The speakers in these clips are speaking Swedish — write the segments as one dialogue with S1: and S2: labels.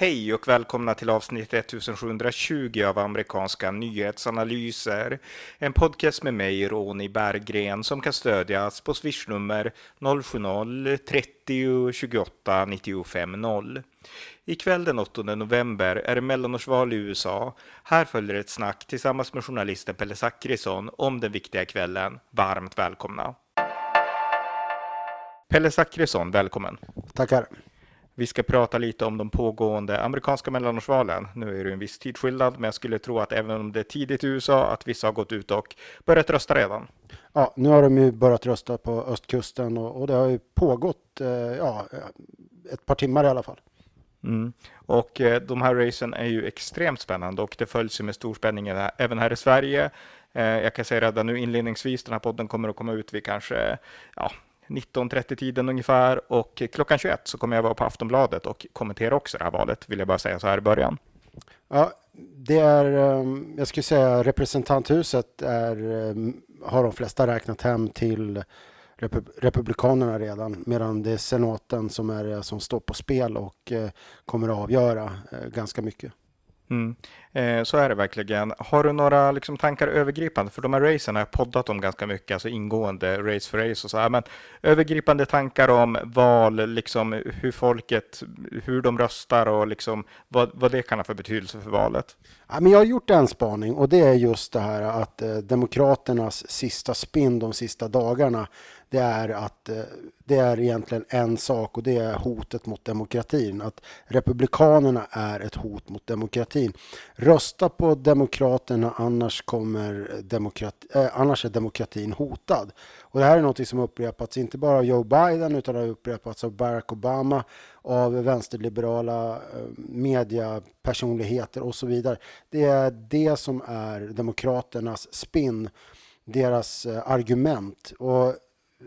S1: Hej och välkomna till avsnitt 1720 av amerikanska nyhetsanalyser. En podcast med mig, Ronny Berggren, som kan stödjas på swishnummer 070-30 28 95 0. Ikväll den 8 november är det mellanårsval i USA. Här följer ett snack tillsammans med journalisten Pelle Zackrisson om den viktiga kvällen. Varmt välkomna! Pelle Zackrisson, välkommen!
S2: Tackar!
S1: Vi ska prata lite om de pågående amerikanska mellanårsvalen. Nu är det en viss tidsskillnad, men jag skulle tro att även om det är tidigt i USA, att vissa har gått ut och börjat rösta redan.
S2: Ja, nu har de ju börjat rösta på östkusten och, och det har ju pågått eh, ja, ett par timmar i alla fall.
S1: Mm. Och eh, de här racen är ju extremt spännande och det följs ju med stor spänning även här i Sverige. Eh, jag kan säga redan nu inledningsvis, den här podden kommer att komma ut vid kanske ja, 19.30-tiden ungefär och klockan 21 så kommer jag vara på Aftonbladet och kommentera också det här valet, vill jag bara säga så här i början.
S2: Ja, det är, ehm, jag skulle säga representanthuset är, ehm, har de flesta räknat hem till Republikanerna redan, medan det är senaten som, är, som står på spel och eh, kommer att avgöra eh, ganska mycket.
S1: Mm. Eh, så är det verkligen. Har du några liksom, tankar övergripande? För de här racen har jag poddat om ganska mycket, alltså ingående race för race och så här. Men övergripande tankar om val, liksom hur folket, hur de röstar och liksom vad, vad det kan ha för betydelse för valet?
S2: Ja, men jag har gjort en spaning och det är just det här att eh, Demokraternas sista spinn de sista dagarna det är att eh, det är egentligen en sak och det är hotet mot demokratin. Att Republikanerna är ett hot mot demokratin. Rösta på Demokraterna annars, kommer demokrati, eh, annars är demokratin hotad. Och det här är något som upprepats inte bara av Joe Biden utan har upprepats av Barack Obama, av vänsterliberala eh, mediapersonligheter och så vidare. Det är det som är Demokraternas spin, deras eh, argument. Och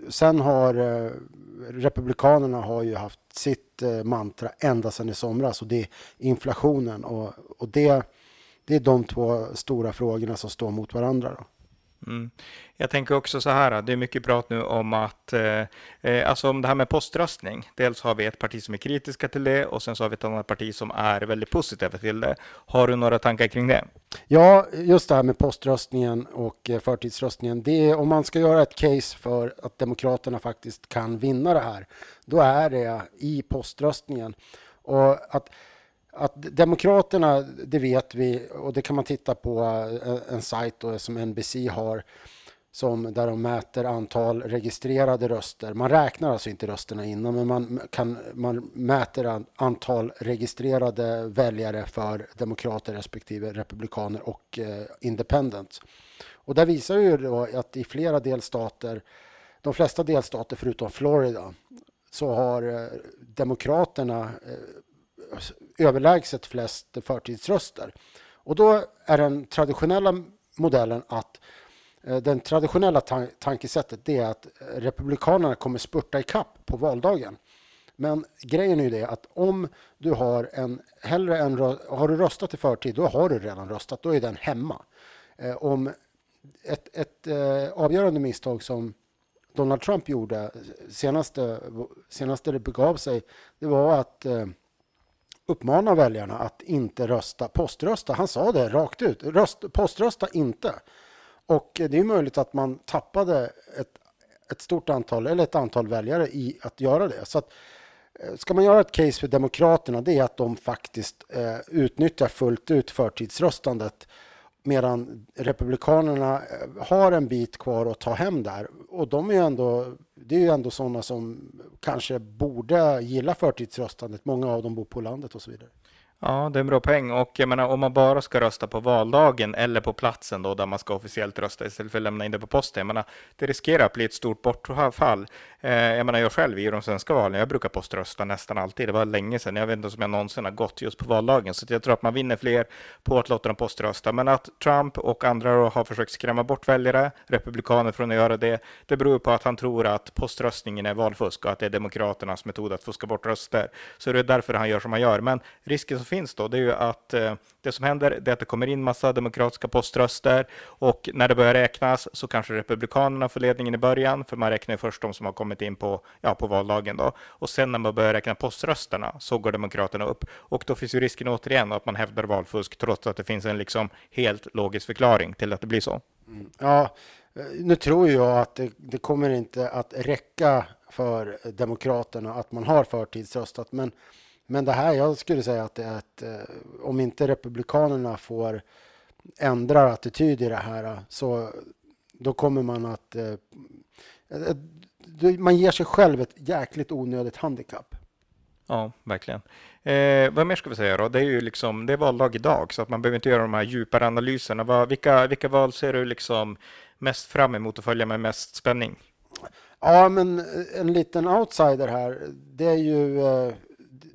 S2: sen har eh, Republikanerna har ju haft sitt eh, mantra ända sedan i somras och det är inflationen och, och det, det är de två stora frågorna som står mot varandra. Då.
S1: Mm. Jag tänker också så här, det är mycket prat nu om att, eh, eh, alltså om det här med poströstning. Dels har vi ett parti som är kritiska till det och sen så har vi ett annat parti som är väldigt positiva till det. Har du några tankar kring det?
S2: Ja, just det här med poströstningen och eh, förtidsröstningen. Det är, om man ska göra ett case för att Demokraterna faktiskt kan vinna det här, då är det i poströstningen. Och att att Demokraterna, det vet vi och det kan man titta på eh, en sajt då, som NBC har som där de mäter antal registrerade röster. Man räknar alltså inte rösterna innan men man, kan, man mäter antal registrerade väljare för demokrater respektive republikaner och eh, independents. Och där visar ju då att i flera delstater, de flesta delstater förutom Florida, så har eh, demokraterna eh, överlägset flest förtidsröster. Och då är den traditionella modellen att eh, den traditionella tankesättet det är att Republikanerna kommer spurta i kapp på valdagen. Men grejen är ju det att om du har en hellre en har du röstat i förtid, då har du redan röstat, då är den hemma. Eh, om ett, ett eh, avgörande misstag som Donald Trump gjorde eh, senaste, senaste det begav sig, det var att eh, uppmana väljarna att inte rösta poströsta. Han sa det rakt ut. Röst, poströsta inte. Och det är möjligt att man tappade ett, ett stort antal eller ett antal väljare i att göra det. Så att, eh, ska man göra ett case för Demokraterna det är att de faktiskt eh, utnyttjar fullt ut förtidsröstandet medan Republikanerna eh, har en bit kvar att ta hem där. Och de är ändå, det är ju ändå sådana som kanske borde gilla förtidsröstandet. Många av dem bor på landet och så vidare.
S1: Ja, det är en bra poäng. Och jag menar, om man bara ska rösta på valdagen eller på platsen då, där man ska officiellt rösta istället för att lämna in det på posten, jag menar, det riskerar att bli ett stort bortfall. Eh, jag menar, jag själv i de svenska valen, jag brukar poströsta nästan alltid. Det var länge sedan. Jag vet inte om jag någonsin har gått just på valdagen, så jag tror att man vinner fler på att låta dem poströsta. Men att Trump och andra har försökt skrämma bort väljare, republikaner från att göra det, det beror på att han tror att poströstningen är valfusk och att det är demokraternas metod att fuska bort röster. Så det är därför han gör som han gör. Men risken som finns då, det är ju att eh, det som händer är att det kommer in massa demokratiska poströster och när det börjar räknas så kanske Republikanerna får ledningen i början, för man räknar ju först de som har kommit in på, ja, på valdagen då. Och sen när man börjar räkna poströsterna så går Demokraterna upp. Och då finns ju risken återigen att man hävdar valfusk trots att det finns en liksom helt logisk förklaring till att det blir så.
S2: Mm. Ja, eh, nu tror jag att det, det, kommer inte att räcka för Demokraterna att man har förtidsröstat. Men, men det här, jag skulle säga att det är att eh, om inte Republikanerna får ändra attityd i det här så då kommer man att... Eh, man ger sig själv ett jäkligt onödigt handikapp.
S1: Ja, verkligen. Eh, vad mer ska vi säga då? Det är ju liksom, det är valdag idag så att man behöver inte göra de här djupare analyserna. Vad, vilka, vilka val ser du liksom mest fram emot att följa med mest spänning?
S2: Ja, men en liten outsider här, det är ju, eh,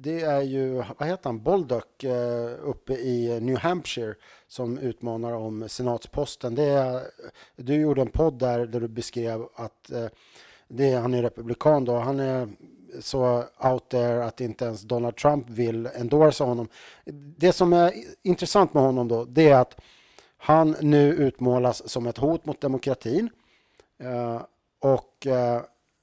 S2: det är ju vad heter han, Boldock eh, uppe i New Hampshire som utmanar om senatsposten. Det är, du gjorde en podd där, där du beskrev att eh, det är, han är republikan då, han är så out there att inte ens Donald Trump vill endorsa honom. Det som är intressant med honom då, det är att han nu utmålas som ett hot mot demokratin. Eh, och,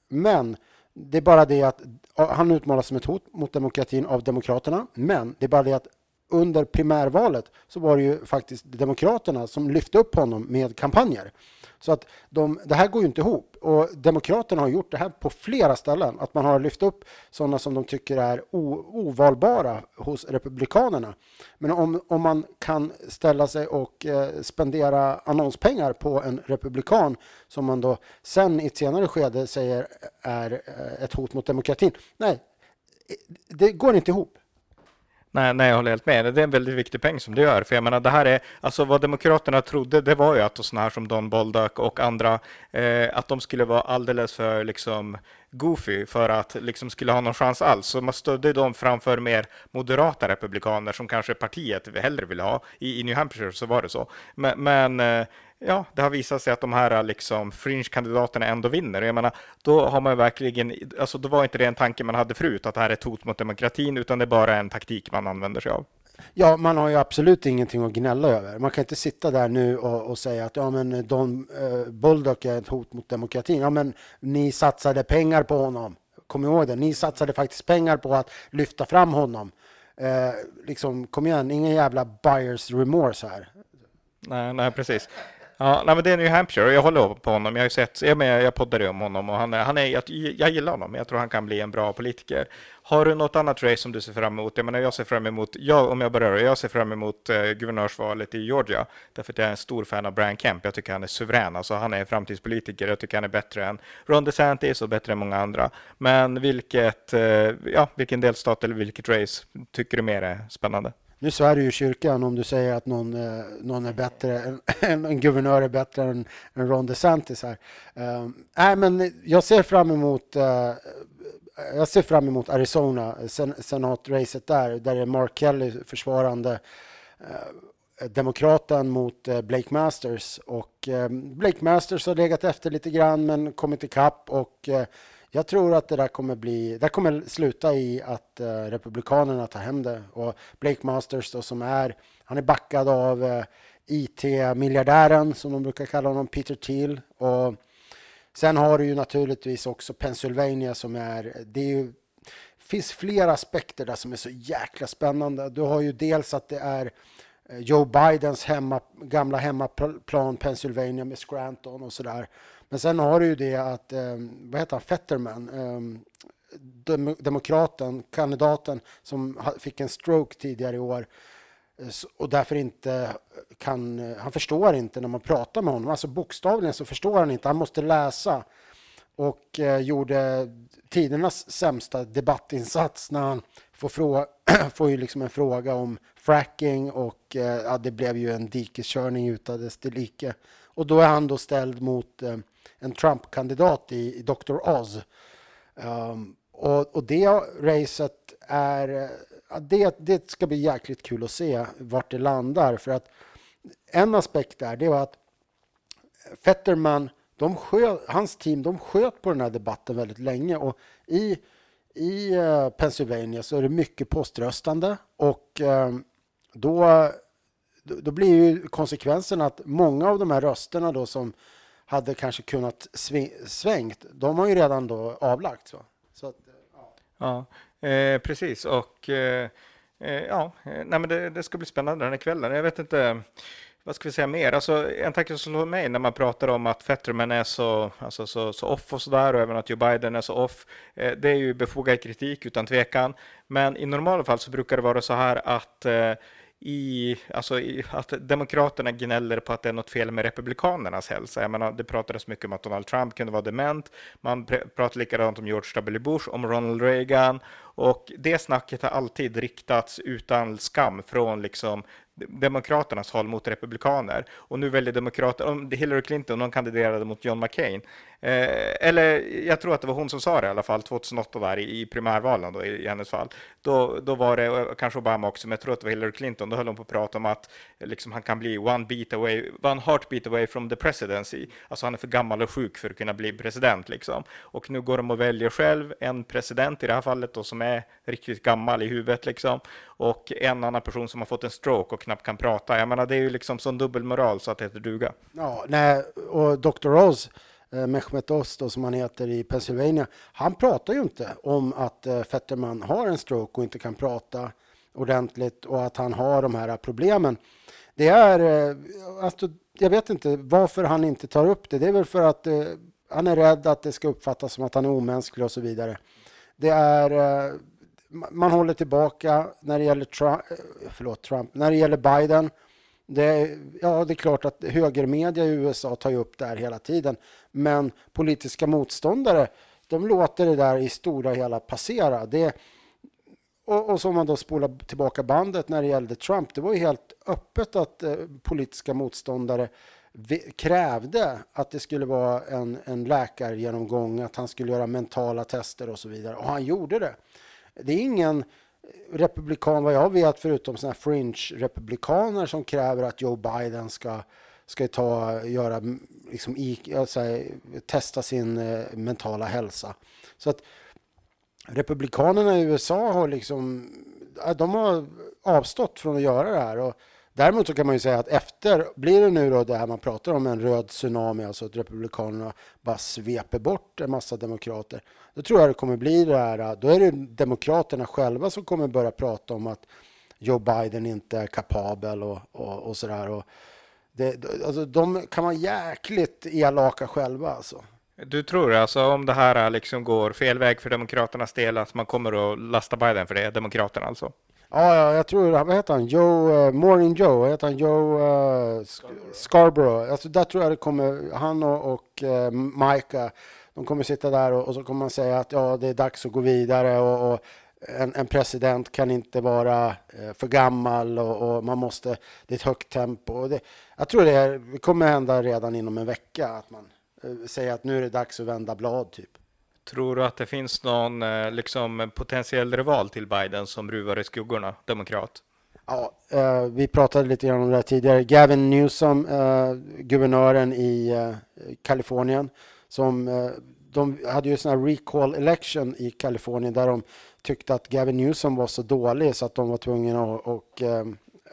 S2: men det är bara det att han utmålas som ett hot mot demokratin av Demokraterna. Men det är bara det att under primärvalet så var det ju faktiskt Demokraterna som lyfte upp honom med kampanjer. Så att de, det här går ju inte ihop. Och Demokraterna har gjort det här på flera ställen. Att man har lyft upp sådana som de tycker är ovalbara hos Republikanerna. Men om, om man kan ställa sig och eh, spendera annonspengar på en republikan som man då sen i ett senare skede säger är eh, ett hot mot demokratin. Nej, det går inte ihop.
S1: Nej, nej, jag håller helt med. Det är en väldigt viktig peng som du gör. För jag menar, det här är, alltså vad Demokraterna trodde, det var ju att sådana här som Don Bolduck och andra, eh, att de skulle vara alldeles för liksom goofy för att liksom skulle ha någon chans alls. Så man stödde dem framför mer moderata republikaner som kanske partiet hellre vill ha. I, i New Hampshire så var det så. Men, men eh, ja, det har visat sig att de här eh, liksom fringe-kandidaterna ändå vinner. Jag menar, då har man verkligen, alltså då var inte det en tanke man hade förut, att det här är ett hot mot demokratin, utan det är bara en taktik man använder sig av.
S2: Ja, man har ju absolut ingenting att gnälla över. Man kan inte sitta där nu och, och säga att ja, men Don eh, Bulldog är ett hot mot demokratin. Ja, men ni satsade pengar på honom. Kom ihåg det, ni satsade faktiskt pengar på att lyfta fram honom. Eh, liksom, kom igen, ingen jävla buyers remorse här.
S1: Nej, nej, precis. Ja, nej, men det är New Hampshire och jag håller på honom. Jag har sett, jag, med, jag poddade om honom och han är, han är, jag, jag gillar honom. Jag tror han kan bli en bra politiker. Har du något annat race som du ser fram emot? Jag menar, jag ser fram emot, jag, om jag börjar, jag ser fram emot eh, guvernörsvalet i Georgia. Därför att jag är en stor fan av Brian Kemp. Jag tycker han är suverän. Alltså, han är en framtidspolitiker. Jag tycker han är bättre än Ron DeSantis och bättre än många andra. Men vilket, eh, ja, vilken delstat eller vilket race tycker du mer är spännande?
S2: Nu svär du ju kyrkan om du säger att någon, eh, någon är bättre, en, en guvernör är bättre än, än Ron DeSantis här. Uh, äh, men jag ser fram emot uh, jag ser fram emot Arizona, sen, senatracet där, där är Mark Kelly försvarande uh, demokraten mot eh, Blake Masters och ehm, Blake Masters har legat efter lite grann men kommit ikapp och jag tror att det där kommer bli, det kommer sluta i att eh, Republikanerna tar hem det och Blake Masters då, som är, han är backad av eh, IT-miljardären som de brukar kalla honom, Peter Thiel och sen har du ju naturligtvis också Pennsylvania som är, det är ju, finns flera aspekter där som är så jäkla spännande. Du har ju dels att det är eh, Joe Bidens hemma, gamla hemmaplan Pennsylvania med Scranton och sådär. Men sen har du ju det att, eh, vad heter han, Fetterman, eh, demokraten, kandidaten som fick en stroke tidigare i år eh, och därför inte kan, eh, han förstår inte när man pratar med honom, alltså bokstavligen så förstår han inte, han måste läsa. Och eh, gjorde tidernas sämsta debattinsats när han får, fråga, får ju liksom en fråga om fracking och eh, ja, det blev ju en dikeskörning utan dess like. Och då är han då ställd mot eh, en Trump-kandidat i, i Dr. Oz. Um, och, och det racet är... Eh, det, det ska bli jäkligt kul att se vart det landar. För att en aspekt där, det var att Fetterman, de sköt, hans team, de sköt på den här debatten väldigt länge. Och i, i eh, Pennsylvania så är det mycket poströstande och ehm, då, då blir ju konsekvensen att många av de här rösterna då som hade kanske kunnat svängt, de har ju redan då avlagts. Va? Så att, eh,
S1: ja, ja eh, precis. Och eh, eh ja, eh, nej, men det, det, ska bli spännande den här kvällen. Jag vet inte vad ska vi säga mer? Alltså, en tanke som slår mig när man pratar om att Fetterman är så, alltså, så, så off och sådär och även att Joe Biden är så off. Eh, det är ju befogad kritik utan tvekan. Men i normala fall så brukar det vara så här att eh, i, alltså i, att Demokraterna gnäller på att det är något fel med Republikanernas hälsa. Jag menar, det pratades mycket om att Donald Trump kunde vara dement. Man pratar likadant om George W. Bush, om Ronald Reagan. Och det snacket har alltid riktats utan skam från liksom Demokraternas håll mot republikaner. Och nu väljer Demokraterna, Hillary Clinton, hon kandiderade mot John McCain. Eh, eller jag tror att det var hon som sa det i alla fall, 2008 där i, i primärvalen då, i, i hennes fall. Då, då var det, kanske Obama också, men jag tror att det var Hillary Clinton, då höll hon på att prata om att liksom, han kan bli one beat away, one heartbeat away from the presidency. Alltså han är för gammal och sjuk för att kunna bli president liksom. Och nu går de och väljer själv en president i det här fallet då, som är riktigt gammal i huvudet liksom. Och en annan person som har fått en stroke och knappt kan prata. Jag menar, det är ju liksom sån dubbelmoral så att det heter duga.
S2: Ja, nej, och Dr. Oz Eh, Mehmet Oz då, som han heter i Pennsylvania, han pratar ju inte om att eh, Fetterman har en stroke och inte kan prata ordentligt och att han har de här problemen. Det är, eh, alltså, jag vet inte varför han inte tar upp det. Det är väl för att eh, han är rädd att det ska uppfattas som att han är omänsklig och så vidare. Det är, eh, man håller tillbaka när det gäller Trump, eh, förlåt, Trump, när det gäller Biden det, ja, det är klart att högermedia i USA tar upp det här hela tiden. Men politiska motståndare, de låter det där i stora hela passera. Det, och, och så om man då spolar tillbaka bandet när det gällde Trump, det var ju helt öppet att eh, politiska motståndare krävde att det skulle vara en, en läkargenomgång, att han skulle göra mentala tester och så vidare. Och han gjorde det. Det är ingen republikan vad jag vet förutom sådana fringe-republikaner som kräver att Joe Biden ska, ska ta, göra, liksom, i, alltså, testa sin eh, mentala hälsa. Så att republikanerna i USA har liksom, de har avstått från att göra det här. Och Däremot så kan man ju säga att efter, blir det nu då det här man pratar om, en röd tsunami, alltså att Republikanerna bara sveper bort en massa demokrater, då tror jag det kommer bli det här, då är det Demokraterna själva som kommer börja prata om att Joe Biden inte är kapabel och, och, och sådär. alltså, de kan vara jäkligt elaka själva alltså.
S1: Du tror alltså om det här liksom går fel väg för Demokraternas del att man kommer att lasta Biden för det, Demokraterna alltså?
S2: Ja, ja, jag tror, vad heter han, Joe, uh, Morning Joe, vad heter han, Joe uh, Scarborough. Scarborough. Alltså, där tror jag det kommer, han och, och uh, Micah, de kommer sitta där och, och, så kommer man säga att ja, det är dags att gå vidare och, och en, en, president kan inte vara för gammal och, och, man måste, det är ett högt tempo. Det, jag tror det, är, det kommer hända redan inom en vecka att man säger att nu är det dags att vända blad typ.
S1: Tror du att det finns någon eh, liksom, potentiell rival till Biden som ruvar i skuggorna, demokrat?
S2: Ja, eh, vi pratade lite grann om det här tidigare. Gavin Newsom, eh, guvernören i Kalifornien, som de hade ju sån här recall election i Kalifornien där de tyckte att Gavin Newsom var så dålig så att de var tvungna att och,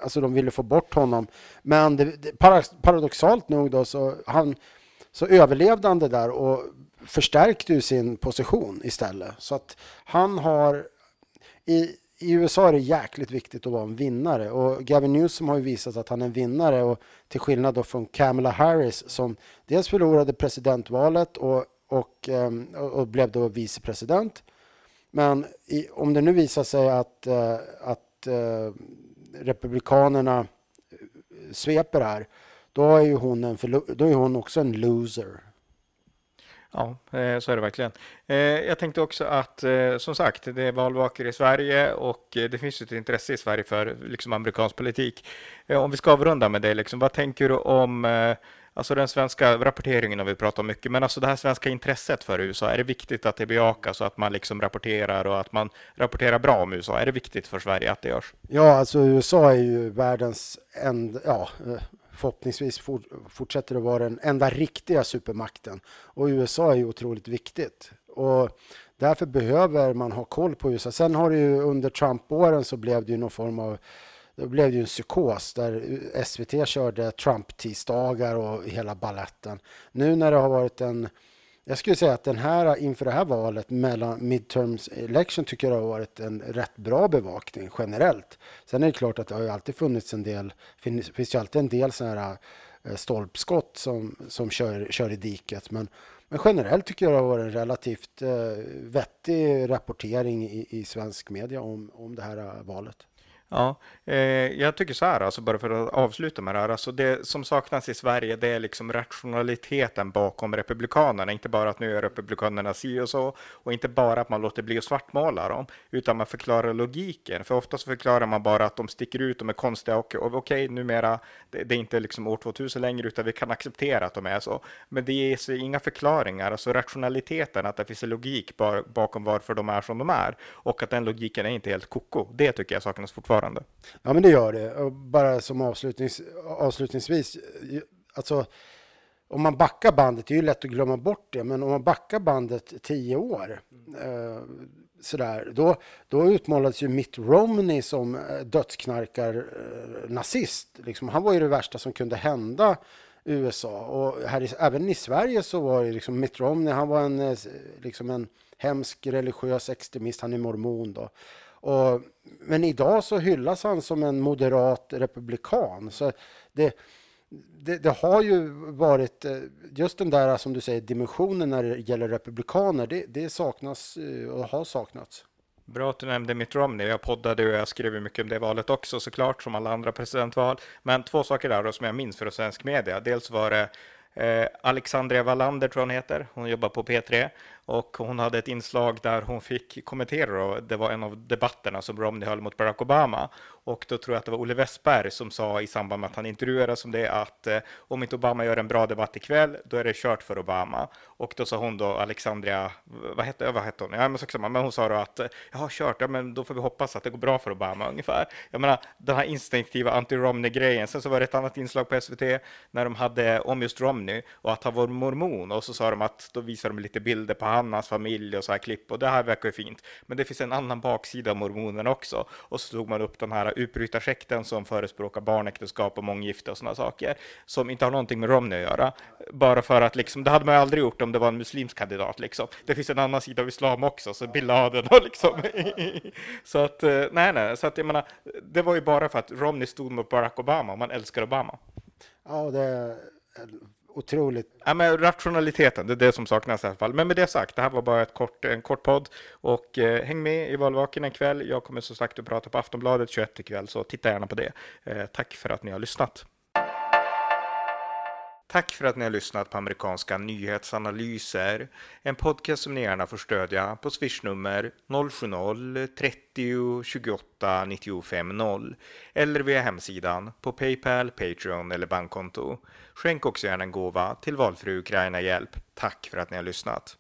S2: alltså de ville få bort honom. Men det, det, paradoxalt nog då så han så överlevde han det där och förstärkte ju sin position istället. Så att han har... I, i USA är det jäkligt viktigt att vara en vinnare och Gavin Newsom har ju visat att han är en vinnare och till skillnad då från Kamala Harris som dels förlorade presidentvalet och, och, ehm, och blev då vicepresident. Men i, om det nu visar sig att, eh, att eh, republikanerna eh, sveper här, då är ju hon, en då är hon också en loser.
S1: Ja, eh, så är det verkligen. Eh, jag tänkte också att, eh, som sagt, det är valvakor i Sverige och det finns ett intresse i Sverige för liksom, amerikansk politik. Om vi ska avrunda med det, liksom, vad tänker du om Alltså den svenska rapporteringen har vi pratat om mycket, men alltså det här svenska intresset för USA, är det viktigt att det bejakas och att man liksom rapporterar och att man rapporterar bra om USA? Är det viktigt för Sverige att det görs?
S2: Ja, alltså USA är ju världens enda, ja, förhoppningsvis fortsätter att vara den enda riktiga supermakten. Och USA är ju otroligt viktigt. Och därför behöver man ha koll på USA. Sen har det ju under Trump-åren så blev det ju någon form av då blev det ju en psykos där SVT körde Trump-tisdagar och hela balletten. Nu när det har varit en jag skulle säga att den här, inför det här valet mellan midterms election tycker jag det har varit en rätt bra bevakning generellt. Sen är det klart att det har ju alltid funnits en del, finns, finns ju alltid en del sådana här eh, stolpskott som, som kör, kör i diket. Men, men generellt tycker jag det har varit en relativt eh, vettig rapportering i, i svensk media om, om det här eh, valet.
S1: Ja, eh, jag tycker så här, alltså bara för att avsluta med det här, alltså det som saknas i Sverige, det är liksom rationaliteten bakom republikanerna, inte bara att nu är republikanerna si och så, och inte bara att man låter bli att svartmåla dem, utan man förklarar logiken, för ofta så förklarar man bara att de sticker ut, de är konstiga och, och okej, numera, det, det är inte liksom år 2000 längre, utan vi kan acceptera att de är så, men det ges inga förklaringar, alltså rationaliteten, att det finns en logik bakom varför de är som de är, och att den logiken är inte helt koko, det tycker jag saknas fortfarande avgörande.
S2: Ja, men det gör det. Och bara som avslutnings, avslutningsvis, alltså om man backar bandet, det är ju lätt att glömma bort det, men om man backar bandet tio år, eh, sådär, då, då utmålades ju Mitt Romney som eh, dödsknarkar eh, nazist. Liksom, han var ju det värsta som kunde hända USA. Och här i, även i Sverige så var ju liksom Mitt Romney, han var en, eh, liksom en hemsk religiös extremist, han är mormon då. Och, men idag så hyllas han som en moderat republikan. Så det, det, det, har ju varit eh, just den där som du säger dimensionen när det gäller republikaner. Det, det saknas eh, och har saknats.
S1: Bra att du nämnde Mitt Romney. Jag poddade och jag skrev mycket om det valet också såklart, som alla andra presidentval. Men två saker där då, som jag minns från svensk media. Dels var det eh, Alexandria Wallander, tror jag hon heter. Hon jobbar på P3 och hon hade ett inslag där hon fick kommentera och det var en av debatterna som Romney höll mot Barack Obama och då tror jag att det var Olle Westberg som sa i samband med att han intervjuades om det att eh, om inte Obama gör en bra debatt ikväll, då är det kört för Obama. Och då sa hon då, Alexandria, vad hette, vad hette hon? Ja, men, så, men hon sa då att jag har kört, ja, men då får vi hoppas att det går bra för Obama ungefär. Jag menar, den här instinktiva anti-Romney-grejen. Sen så var det ett annat inslag på SVT när de hade om just Romney och att han var mormon och så sa de att då visade de lite bilder på Annas familj och så här klipp och det här verkar ju fint. Men det finns en annan baksida av mormonerna också. Och så tog man upp den här utbrytarsekten som förespråkar barnäktenskap och månggifte och sådana saker som inte har någonting med Romney att göra. Bara för att liksom, det hade man ju aldrig gjort om det var en muslimsk kandidat liksom. Det finns en annan sida av islam också, så bin Laden och liksom. så att, eh, nej, nej, så att jag menar, det var ju bara för att Romney stod mot Barack Obama och man älskar Obama.
S2: Ja, det otroligt.
S1: Ja, men rationaliteten, det är det som saknas i alla fall. Men med det sagt, det här var bara ett kort, en kort podd och eh, häng med i valvaken en kväll. Jag kommer som sagt att prata på Aftonbladet 21 ikväll, så titta gärna på det. Eh, tack för att ni har lyssnat. Tack för att ni har lyssnat på amerikanska nyhetsanalyser. En podcast som ni gärna får stödja på swishnummer 070-30 28 95 0 eller via hemsidan på Paypal, Patreon eller bankkonto. Skänk också gärna en gåva till valfri Ukraina-hjälp. Tack för att ni har lyssnat.